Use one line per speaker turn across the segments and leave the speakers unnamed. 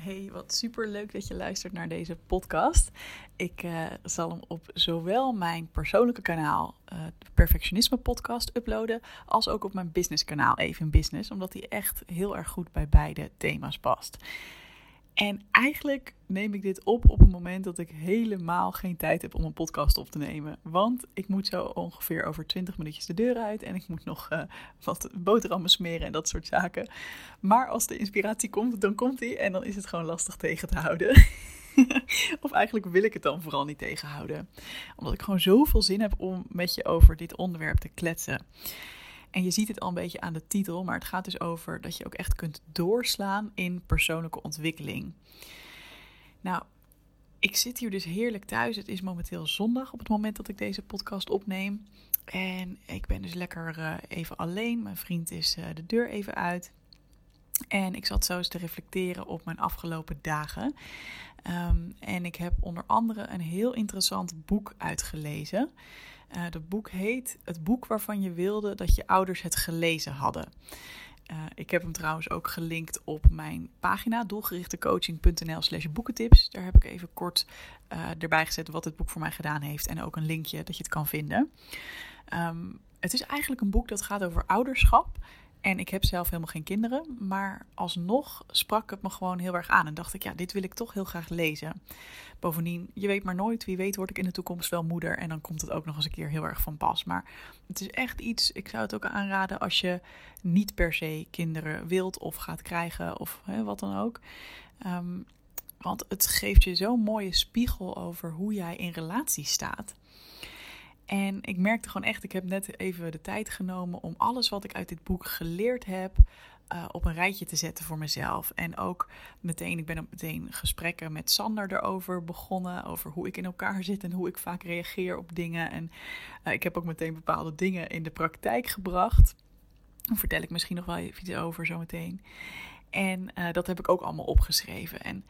Hey, wat super leuk dat je luistert naar deze podcast. Ik uh, zal hem op zowel mijn persoonlijke kanaal, de Perfectionisme Podcast, uploaden, als ook op mijn business kanaal, Even Business, omdat die echt heel erg goed bij beide thema's past. En eigenlijk neem ik dit op op het moment dat ik helemaal geen tijd heb om een podcast op te nemen. Want ik moet zo ongeveer over 20 minuutjes de deur uit en ik moet nog uh, wat boterhammen smeren en dat soort zaken. Maar als de inspiratie komt, dan komt die en dan is het gewoon lastig tegen te houden. of eigenlijk wil ik het dan vooral niet tegenhouden. Omdat ik gewoon zoveel zin heb om met je over dit onderwerp te kletsen. En je ziet het al een beetje aan de titel, maar het gaat dus over dat je ook echt kunt doorslaan in persoonlijke ontwikkeling. Nou, ik zit hier dus heerlijk thuis. Het is momenteel zondag op het moment dat ik deze podcast opneem. En ik ben dus lekker uh, even alleen. Mijn vriend is uh, de deur even uit. En ik zat zo eens te reflecteren op mijn afgelopen dagen. Um, en ik heb onder andere een heel interessant boek uitgelezen. Uh, dat boek heet Het boek waarvan je wilde dat je ouders het gelezen hadden. Uh, ik heb hem trouwens ook gelinkt op mijn pagina doelgerichtecoaching.nl slash boekentips. Daar heb ik even kort uh, erbij gezet wat het boek voor mij gedaan heeft en ook een linkje dat je het kan vinden. Um, het is eigenlijk een boek dat gaat over ouderschap en ik heb zelf helemaal geen kinderen, maar alsnog sprak het me gewoon heel erg aan. En dacht ik, ja, dit wil ik toch heel graag lezen. Bovendien, je weet maar nooit, wie weet word ik in de toekomst wel moeder. En dan komt het ook nog eens een keer heel erg van pas. Maar het is echt iets, ik zou het ook aanraden als je niet per se kinderen wilt of gaat krijgen of hè, wat dan ook. Um, want het geeft je zo'n mooie spiegel over hoe jij in relatie staat. En ik merkte gewoon echt, ik heb net even de tijd genomen om alles wat ik uit dit boek geleerd heb, uh, op een rijtje te zetten voor mezelf. En ook meteen, ik ben ook meteen gesprekken met Sander erover begonnen. Over hoe ik in elkaar zit en hoe ik vaak reageer op dingen. En uh, ik heb ook meteen bepaalde dingen in de praktijk gebracht. Daar vertel ik misschien nog wel even iets over zometeen. En uh, dat heb ik ook allemaal opgeschreven. En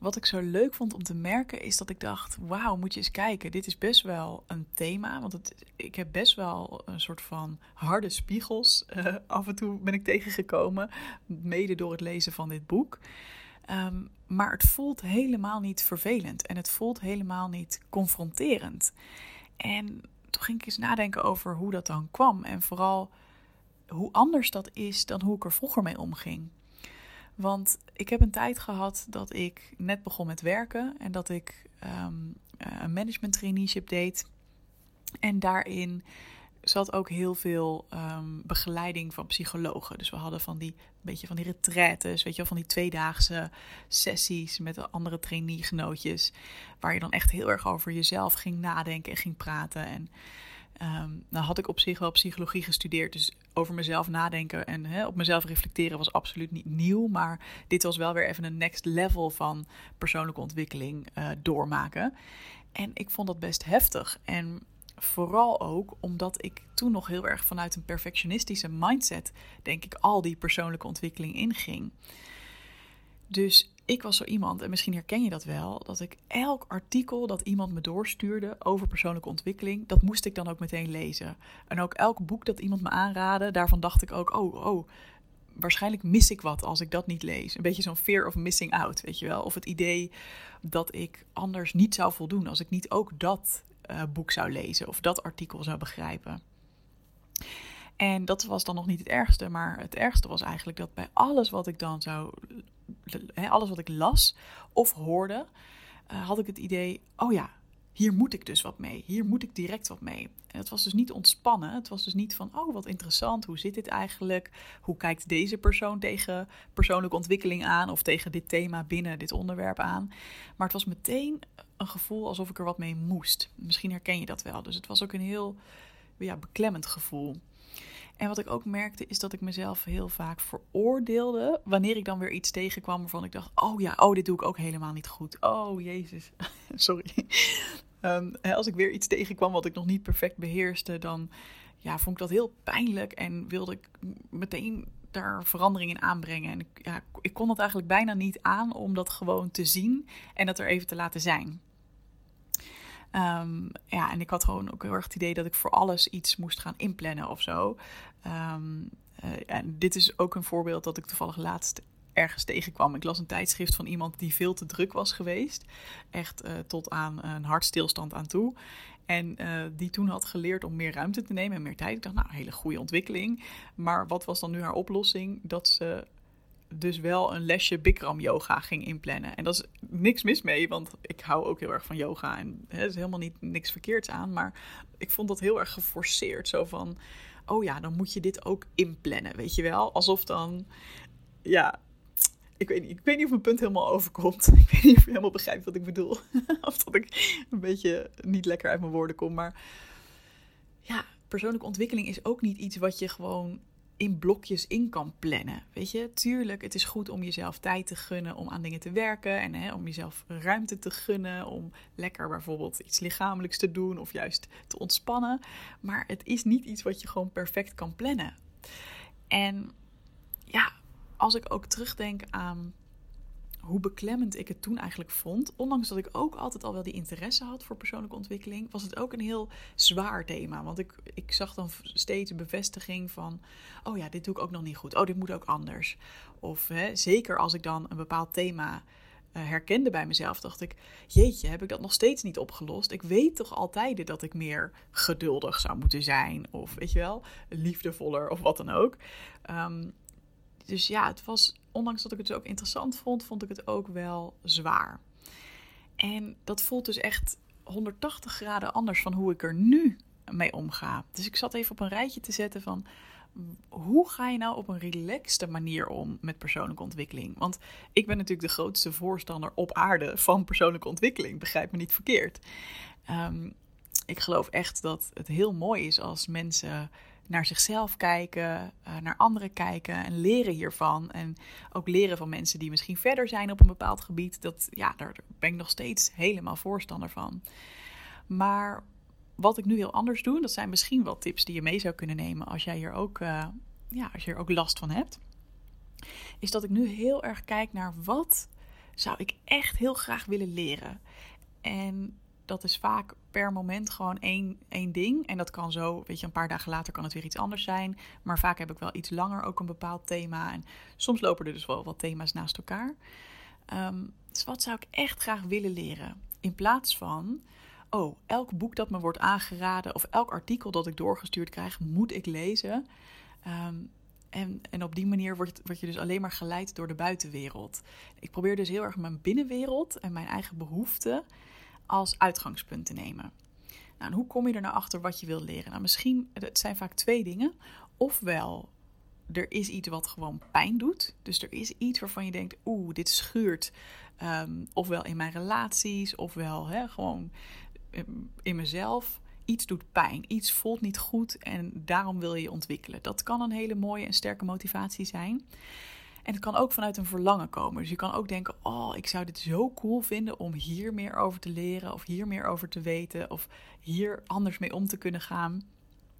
wat ik zo leuk vond om te merken is dat ik dacht: wauw, moet je eens kijken. Dit is best wel een thema. Want het, ik heb best wel een soort van harde spiegels. Uh, af en toe ben ik tegengekomen. Mede door het lezen van dit boek. Um, maar het voelt helemaal niet vervelend. En het voelt helemaal niet confronterend. En toen ging ik eens nadenken over hoe dat dan kwam. En vooral hoe anders dat is dan hoe ik er vroeger mee omging. Want ik heb een tijd gehad dat ik net begon met werken en dat ik um, een management traineeship deed. En daarin zat ook heel veel um, begeleiding van psychologen. Dus we hadden van die beetje van die retraites, weet je wel, van die tweedaagse sessies met andere traineegenootjes, waar je dan echt heel erg over jezelf ging nadenken en ging praten. En Um, nou had ik op zich wel psychologie gestudeerd, dus over mezelf nadenken en op mezelf reflecteren was absoluut niet nieuw. Maar dit was wel weer even een next level van persoonlijke ontwikkeling uh, doormaken. En ik vond dat best heftig. En vooral ook omdat ik toen nog heel erg vanuit een perfectionistische mindset, denk ik, al die persoonlijke ontwikkeling inging. Dus ik was zo iemand, en misschien herken je dat wel, dat ik elk artikel dat iemand me doorstuurde over persoonlijke ontwikkeling, dat moest ik dan ook meteen lezen. En ook elk boek dat iemand me aanraadde, daarvan dacht ik ook, oh, oh, waarschijnlijk mis ik wat als ik dat niet lees. Een beetje zo'n fear of missing out, weet je wel. Of het idee dat ik anders niet zou voldoen als ik niet ook dat uh, boek zou lezen of dat artikel zou begrijpen. En dat was dan nog niet het ergste, maar het ergste was eigenlijk dat bij alles wat ik dan zou alles wat ik las of hoorde, uh, had ik het idee: oh ja, hier moet ik dus wat mee. Hier moet ik direct wat mee. En het was dus niet ontspannen. Het was dus niet van: oh, wat interessant. Hoe zit dit eigenlijk? Hoe kijkt deze persoon tegen persoonlijke ontwikkeling aan of tegen dit thema binnen dit onderwerp aan? Maar het was meteen een gevoel alsof ik er wat mee moest. Misschien herken je dat wel. Dus het was ook een heel ja, beklemmend gevoel. En wat ik ook merkte is dat ik mezelf heel vaak veroordeelde wanneer ik dan weer iets tegenkwam waarvan ik dacht: oh ja, oh dit doe ik ook helemaal niet goed. Oh jezus, sorry. Um, als ik weer iets tegenkwam wat ik nog niet perfect beheerste, dan ja, vond ik dat heel pijnlijk en wilde ik meteen daar verandering in aanbrengen. En ik, ja, ik kon het eigenlijk bijna niet aan om dat gewoon te zien en dat er even te laten zijn. Um, ja, en ik had gewoon ook heel erg het idee dat ik voor alles iets moest gaan inplannen of zo. Um, uh, en dit is ook een voorbeeld dat ik toevallig laatst ergens tegenkwam. Ik las een tijdschrift van iemand die veel te druk was geweest. Echt uh, tot aan een hartstilstand aan toe. En uh, die toen had geleerd om meer ruimte te nemen en meer tijd. Ik dacht, nou, hele goede ontwikkeling. Maar wat was dan nu haar oplossing? Dat ze dus wel een lesje Bikram yoga ging inplannen. En dat is niks mis mee, want ik hou ook heel erg van yoga. En er is helemaal niet niks verkeerds aan. Maar ik vond dat heel erg geforceerd. Zo van, oh ja, dan moet je dit ook inplannen, weet je wel? Alsof dan, ja, ik weet, niet, ik weet niet of mijn punt helemaal overkomt. Ik weet niet of je helemaal begrijpt wat ik bedoel. of dat ik een beetje niet lekker uit mijn woorden kom. Maar ja, persoonlijke ontwikkeling is ook niet iets wat je gewoon in blokjes in kan plannen. Weet je, tuurlijk, het is goed om jezelf tijd te gunnen om aan dingen te werken en hè, om jezelf ruimte te gunnen om lekker bijvoorbeeld iets lichamelijks te doen of juist te ontspannen. Maar het is niet iets wat je gewoon perfect kan plannen. En ja, als ik ook terugdenk aan hoe beklemmend ik het toen eigenlijk vond. Ondanks dat ik ook altijd al wel die interesse had voor persoonlijke ontwikkeling, was het ook een heel zwaar thema. Want ik, ik zag dan steeds bevestiging van: oh ja, dit doe ik ook nog niet goed. Oh, dit moet ook anders. Of hè, zeker als ik dan een bepaald thema uh, herkende bij mezelf, dacht ik: jeetje, heb ik dat nog steeds niet opgelost? Ik weet toch altijd dat ik meer geduldig zou moeten zijn, of weet je wel, liefdevoller of wat dan ook. Um, dus ja, het was, ondanks dat ik het dus ook interessant vond, vond ik het ook wel zwaar. En dat voelt dus echt 180 graden anders van hoe ik er nu mee omga. Dus ik zat even op een rijtje te zetten van hoe ga je nou op een relaxte manier om met persoonlijke ontwikkeling? Want ik ben natuurlijk de grootste voorstander op aarde van persoonlijke ontwikkeling. Begrijp me niet verkeerd. Um, ik geloof echt dat het heel mooi is als mensen naar zichzelf kijken, uh, naar anderen kijken en leren hiervan. En ook leren van mensen die misschien verder zijn op een bepaald gebied. Dat, ja, daar ben ik nog steeds helemaal voorstander van. Maar wat ik nu heel anders doe, dat zijn misschien wel tips die je mee zou kunnen nemen als jij hier ook, uh, ja, als je er ook last van hebt. Is dat ik nu heel erg kijk naar wat zou ik echt heel graag willen leren. En dat is vaak per moment gewoon één, één ding. En dat kan zo, weet je, een paar dagen later kan het weer iets anders zijn. Maar vaak heb ik wel iets langer ook een bepaald thema. En soms lopen er dus wel wat thema's naast elkaar. Ehm, dus wat zou ik echt graag willen leren? In plaats van, oh, elk boek dat me wordt aangeraden of elk artikel dat ik doorgestuurd krijg, moet ik lezen. Ehm, en, en op die manier word, word je dus alleen maar geleid door de buitenwereld. Ik probeer dus heel erg mijn binnenwereld en mijn eigen behoeften als uitgangspunt te nemen. Nou, hoe kom je er nou achter wat je wil leren? Nou, misschien, het zijn vaak twee dingen. Ofwel, er is iets wat gewoon pijn doet. Dus er is iets waarvan je denkt, oeh, dit schuurt. Um, ofwel in mijn relaties, ofwel hè, gewoon in mezelf. Iets doet pijn, iets voelt niet goed en daarom wil je je ontwikkelen. Dat kan een hele mooie en sterke motivatie zijn. En het kan ook vanuit een verlangen komen. Dus je kan ook denken: Oh, ik zou dit zo cool vinden om hier meer over te leren, of hier meer over te weten, of hier anders mee om te kunnen gaan.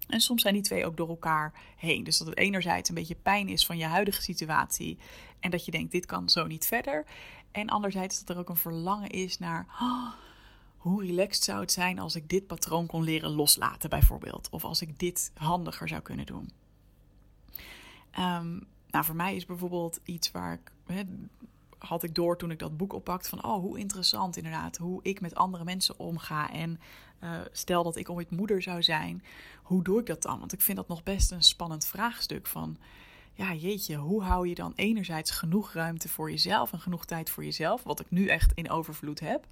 En soms zijn die twee ook door elkaar heen. Dus dat het enerzijds een beetje pijn is van je huidige situatie. En dat je denkt: dit kan zo niet verder. En anderzijds dat er ook een verlangen is naar. Oh, hoe relaxed zou het zijn als ik dit patroon kon leren loslaten, bijvoorbeeld? Of als ik dit handiger zou kunnen doen. Um, nou, voor mij is bijvoorbeeld iets waar ik. Hè, had ik door toen ik dat boek oppakte van oh hoe interessant inderdaad hoe ik met andere mensen omga en uh, stel dat ik ooit moeder zou zijn hoe doe ik dat dan want ik vind dat nog best een spannend vraagstuk van ja jeetje hoe hou je dan enerzijds genoeg ruimte voor jezelf en genoeg tijd voor jezelf wat ik nu echt in overvloed heb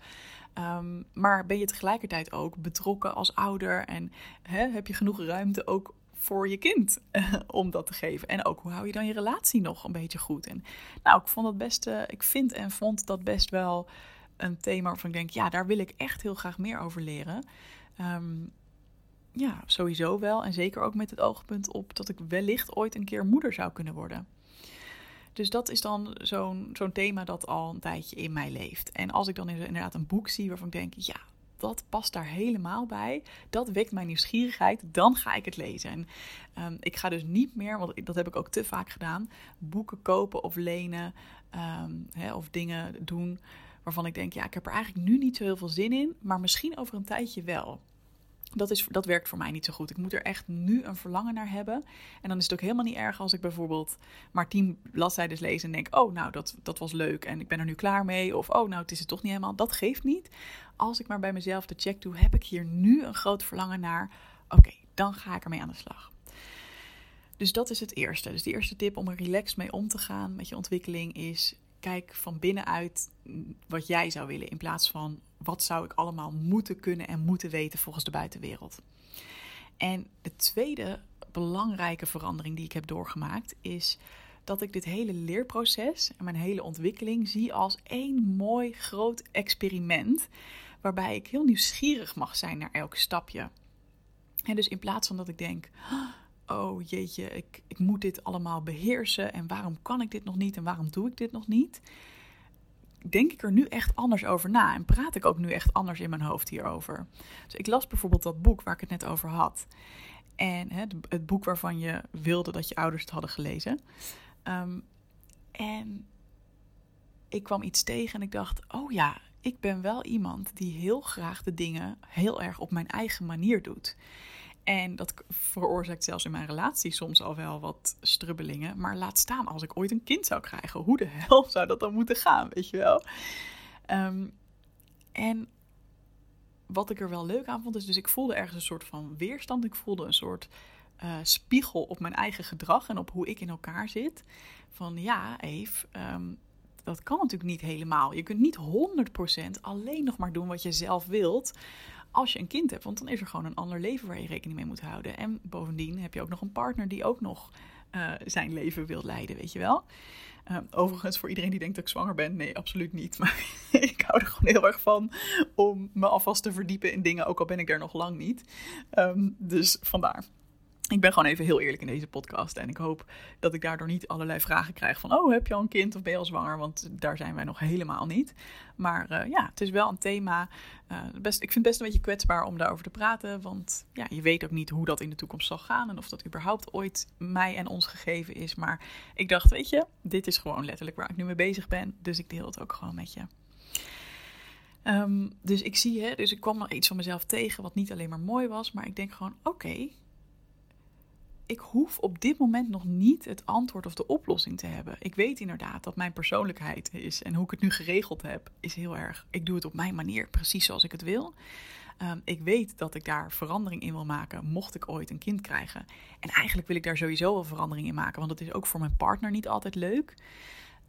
um, maar ben je tegelijkertijd ook betrokken als ouder en hè, heb je genoeg ruimte ook voor je kind om dat te geven. En ook hoe hou je dan je relatie nog een beetje goed? En nou, ik vond dat best, uh, ik vind en vond dat best wel een thema waarvan ik denk, ja, daar wil ik echt heel graag meer over leren. Um, ja, sowieso wel. En zeker ook met het oogpunt op dat ik wellicht ooit een keer moeder zou kunnen worden. Dus dat is dan zo'n zo'n thema dat al een tijdje in mij leeft. En als ik dan inderdaad een boek zie waarvan ik denk, ja, dat past daar helemaal bij. Dat wekt mijn nieuwsgierigheid. Dan ga ik het lezen. En um, ik ga dus niet meer, want dat heb ik ook te vaak gedaan, boeken kopen of lenen um, hè, of dingen doen waarvan ik denk, ja, ik heb er eigenlijk nu niet zo heel veel zin in, maar misschien over een tijdje wel. Dat, is, dat werkt voor mij niet zo goed. Ik moet er echt nu een verlangen naar hebben. En dan is het ook helemaal niet erg als ik bijvoorbeeld maar tien bladzijden lees en denk: Oh, nou, dat, dat was leuk en ik ben er nu klaar mee. Of oh, nou, het is het toch niet helemaal. Dat geeft niet. Als ik maar bij mezelf de check doe: heb ik hier nu een groot verlangen naar? Oké, dan ga ik ermee aan de slag. Dus dat is het eerste. Dus de eerste tip om er relaxed mee om te gaan met je ontwikkeling is: kijk van binnenuit wat jij zou willen in plaats van wat zou ik allemaal moeten kunnen en moeten weten volgens de buitenwereld. En de tweede belangrijke verandering die ik heb doorgemaakt is dat ik dit hele leerproces en mijn hele ontwikkeling zie als één mooi groot experiment waarbij ik heel nieuwsgierig mag zijn naar elk stapje. En dus in plaats van dat ik denk, oh jeetje, ik, ik moet dit allemaal beheersen en waarom kan ik dit nog niet en waarom doe ik dit nog niet, denk ik er nu echt anders over na en praat ik ook nu echt anders in mijn hoofd hierover. Dus ik las bijvoorbeeld dat boek waar ik het net over had. En hè, het boek waarvan je wilde dat je ouders het hadden gelezen. Ehm, en ik kwam iets tegen en ik dacht: oh ja, ik ben wel iemand die heel graag de dingen heel erg op mijn eigen manier doet. En dat veroorzaakt zelfs in mijn relatie soms al wel wat strubbelingen. Maar laat staan als ik ooit een kind zou krijgen. Hoe de hel zou dat dan moeten gaan, weet je wel? Ehm, en wat ik er wel leuk aan vond, is dus ik voelde ergens een soort van weerstand. Ik voelde een soort uh, spiegel op mijn eigen gedrag en op hoe ik in elkaar zit. Van ja, Eve, ehm, dat kan natuurlijk niet helemaal. Je kunt niet 100% alleen nog maar doen wat je zelf wilt als je een kind hebt. Want dan is er gewoon een ander leven waar je rekening mee moet houden. En bovendien heb je ook nog een partner die ook nog uh, zijn leven wil leiden, weet je wel. Uh, overigens, voor iedereen die denkt dat ik zwanger ben, nee, absoluut niet. Maar ik hou er gewoon heel erg van om me alvast te verdiepen in dingen, ook al ben ik er nog lang niet. Um, dus vandaar ik ben gewoon even heel eerlijk in deze podcast. En ik hoop dat ik daardoor niet allerlei vragen krijg van... oh, heb je al een kind of ben je al zwanger? Want daar zijn wij nog helemaal niet. Maar uh, ja, het is wel een thema. Uh, best, ik vind het best een beetje kwetsbaar om daarover te praten. Want ja, je weet ook niet hoe dat in de toekomst zal gaan... en of dat überhaupt ooit mij en ons gegeven is. Maar ik dacht, weet je, dit is gewoon letterlijk waar ik nu mee bezig ben. Dus ik deel het ook gewoon met je. Um, dus ik zie, hè, dus ik kwam nog iets van mezelf tegen... wat niet alleen maar mooi was, maar ik denk gewoon, oké... ik hoef op dit moment nog niet het antwoord of de oplossing te hebben. Ik weet inderdaad dat mijn persoonlijkheid is en hoe ik het nu geregeld heb, is heel erg. Ik doe het op mijn manier, precies zoals ik het wil. Um, ik weet dat ik daar verandering in wil maken, mocht ik ooit een kind krijgen. En eigenlijk wil ik daar sowieso wel verandering in maken, want het is ook voor mijn partner niet altijd leuk.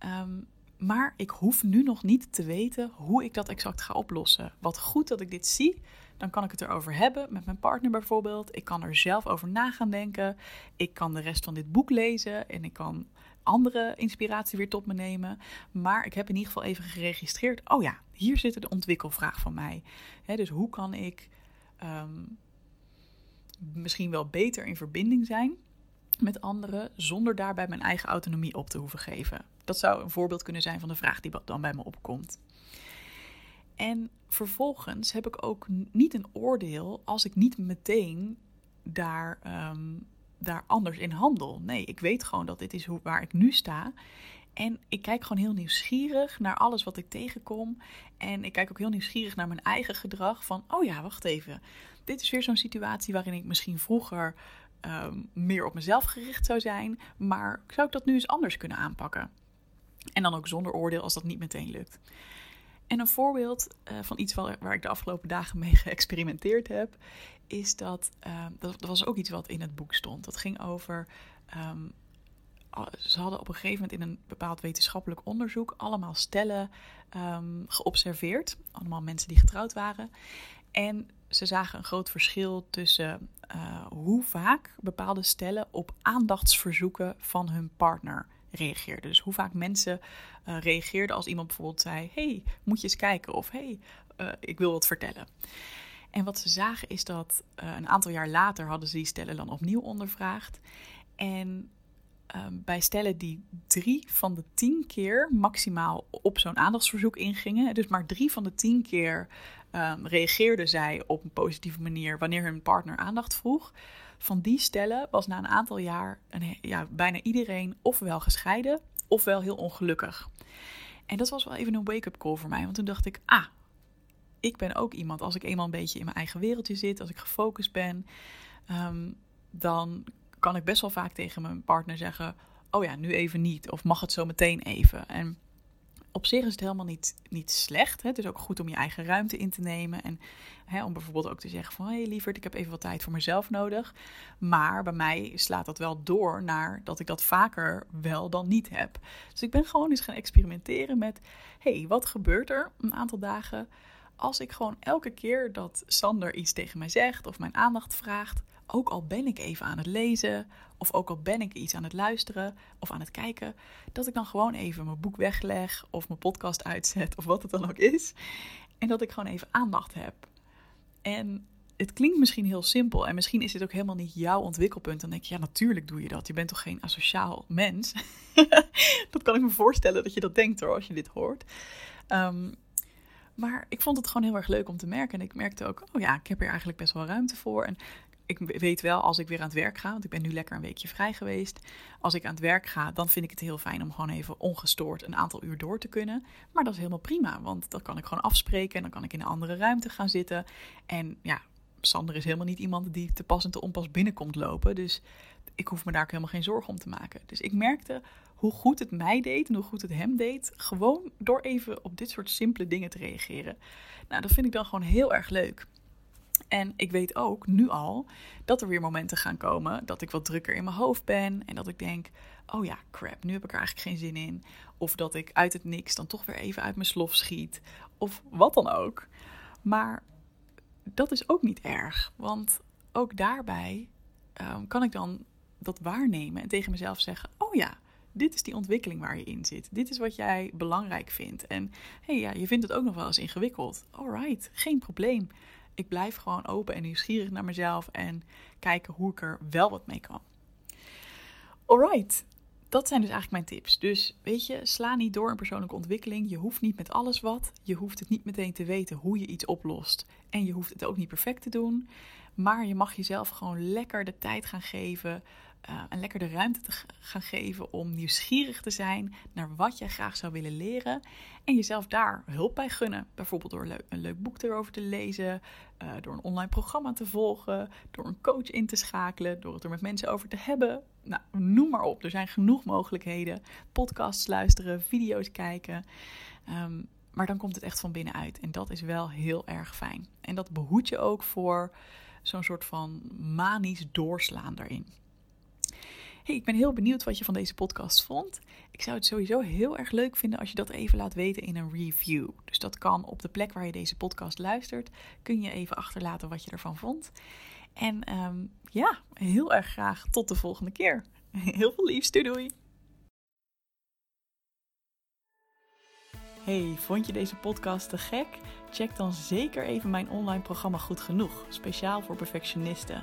Um, maar ik hoef nu nog niet te weten hoe ik dat exact ga oplossen. Wat goed dat ik dit zie, dan kan ik het erover hebben met mijn partner bijvoorbeeld. Ik kan er zelf over na gaan denken. Ik kan de rest van dit boek lezen en ik kan andere inspiratie weer tot me nemen. Maar ik heb in ieder geval even geregistreerd. Oh ja, hier zit de ontwikkelvraag van mij. dus hoe kan ik ehm, misschien wel beter in verbinding zijn met anderen zonder daarbij mijn eigen autonomie op te hoeven geven? Dat zou een voorbeeld kunnen zijn van de vraag die dan bij me opkomt. En vervolgens heb ik ook niet een oordeel als ik niet meteen daar, um, daar anders in handel. Nee, ik weet gewoon dat dit is waar ik nu sta. En ik kijk gewoon heel nieuwsgierig naar alles wat ik tegenkom. En ik kijk ook heel nieuwsgierig naar mijn eigen gedrag. Van, oh ja, wacht even. Dit is weer zo'n situatie waarin ik misschien vroeger um, meer op mezelf gericht zou zijn. Maar zou ik dat nu eens anders kunnen aanpakken? En dan ook zonder oordeel als dat niet meteen lukt. En een voorbeeld uh, van iets waar, ik de afgelopen dagen mee geëxperimenteerd heb, is dat, uh, dat, was ook iets wat in het boek stond. Dat ging over. Um, ze hadden op een gegeven moment in een bepaald wetenschappelijk onderzoek allemaal stellen um, geobserveerd. Allemaal mensen die getrouwd waren. En ze zagen een groot verschil tussen uh, hoe vaak bepaalde stellen op aandachtsverzoeken van hun partner reageerden. Dus hoe vaak mensen uh, reageerden als iemand bijvoorbeeld zei: Hey, moet je eens kijken? Of Hey, uh, ik wil wat vertellen. En wat ze zagen is dat uh, een aantal jaar later hadden ze die stellen dan opnieuw ondervraagd. En ehm, bij stellen die drie van de tien keer maximaal op zo'n aandachtsverzoek ingingen, dus maar drie van de tien keer um, reageerden zij op een positieve manier wanneer hun partner aandacht vroeg van die stellen was na een aantal jaar een, ja, bijna iedereen ofwel gescheiden ofwel heel ongelukkig. En dat was wel even een wake-up call voor mij, want toen dacht ik, ah, ik ben ook iemand, als ik eenmaal een beetje in mijn eigen wereldje zit, als ik gefocust ben, ehm, dan kan ik best wel vaak tegen mijn partner zeggen: Oh ja, nu even niet. Of mag het zo meteen even? En op zich is het helemaal niet, niet slecht. Hè? Het is ook goed om je eigen ruimte in te nemen. En hè, om bijvoorbeeld ook te zeggen van... hé hey, ik heb even wat tijd voor mezelf nodig. Maar bij mij slaat dat wel door naar dat ik dat vaker wel dan niet heb. Dus ik ben gewoon eens gaan experimenteren met... hé, hey, wat gebeurt er een aantal dagen... als ik gewoon elke keer dat Sander iets tegen mij zegt... of mijn aandacht vraagt ook al ben ik even aan het lezen, of ook al ben ik iets aan het luisteren of aan het kijken, dat ik dan gewoon even mijn boek wegleg of mijn podcast uitzet of wat het dan ook is. En dat ik gewoon even aandacht heb. En het klinkt misschien heel simpel en misschien is dit ook helemaal niet jouw ontwikkelpunt. Dan denk je, ja, natuurlijk doe je dat. Je bent toch geen asociaal mens? dat kan ik me voorstellen dat je dat denkt hoor, als je dit hoort. Um, maar ik vond het gewoon heel erg leuk om te merken. En ik merkte ook, oh ja, ik heb hier eigenlijk best wel ruimte voor. En ik weet wel, als ik weer aan het werk ga, want ik ben nu lekker een weekje vrij geweest. Als ik aan het werk ga, dan vind ik het heel fijn om gewoon even ongestoord een aantal uur door te kunnen. Maar dat is helemaal prima, want dat kan ik gewoon afspreken en dan kan ik in een andere ruimte gaan zitten. En ja, Sander is helemaal niet iemand die te pas en te onpas binnenkomt lopen. Dus ik hoef me daar ook helemaal geen zorgen om te maken. Dus ik merkte hoe goed het mij deed en hoe goed het hem deed. Gewoon door even op dit soort simpele dingen te reageren. Nou, dat vind ik dan gewoon heel erg leuk. En ik weet ook nu al dat er weer momenten gaan komen dat ik wat drukker in mijn hoofd ben. En dat ik denk: oh ja, crap, nu heb ik er eigenlijk geen zin in. Of dat ik uit het niks dan toch weer even uit mijn slof schiet. Of wat dan ook. Maar dat is ook niet erg. Want ook daarbij um, kan ik dan dat waarnemen en tegen mezelf zeggen: oh ja. Dit is die ontwikkeling waar je in zit. Dit is wat jij belangrijk vindt. En hey, ja, je vindt het ook nog wel eens ingewikkeld. Alright, geen probleem ik blijf gewoon open en nieuwsgierig naar mezelf en kijken hoe ik er wel wat mee kan. Alright, dat zijn dus eigenlijk mijn tips. Dus weet je, sla niet door in persoonlijke ontwikkeling. Je hoeft niet met alles wat. Je hoeft het niet meteen te weten hoe je iets oplost. En je hoeft het ook niet perfect te doen. Maar je mag jezelf gewoon lekker de tijd gaan geven uh, en lekker de ruimte te gaan geven om nieuwsgierig te zijn naar wat jij graag zou willen leren. En jezelf daar hulp bij gunnen. Bijvoorbeeld door een leuk boek erover te lezen, uh, door een online programma te volgen, door een coach in te schakelen, door het er met mensen over te hebben. Nou, noem maar op. Er zijn genoeg mogelijkheden. Podcasts luisteren, video's kijken. Um, maar dan komt het echt van binnenuit. En dat is wel heel erg fijn. En dat behoedt je ook voor zo'n soort van manisch doorslaan daarin. Hey, ik ben heel benieuwd wat je van deze podcast vond. Ik zou het sowieso heel erg leuk vinden als je dat even laat weten in een review. Dus dat kan op de plek waar je deze podcast luistert. Kun je even achterlaten wat je ervan vond. En um, ja, heel erg graag tot de volgende keer. Heel veel liefs, doei doei! Hey, vond je deze podcast te gek? Check dan zeker even mijn online programma Goed Genoeg, speciaal voor perfectionisten.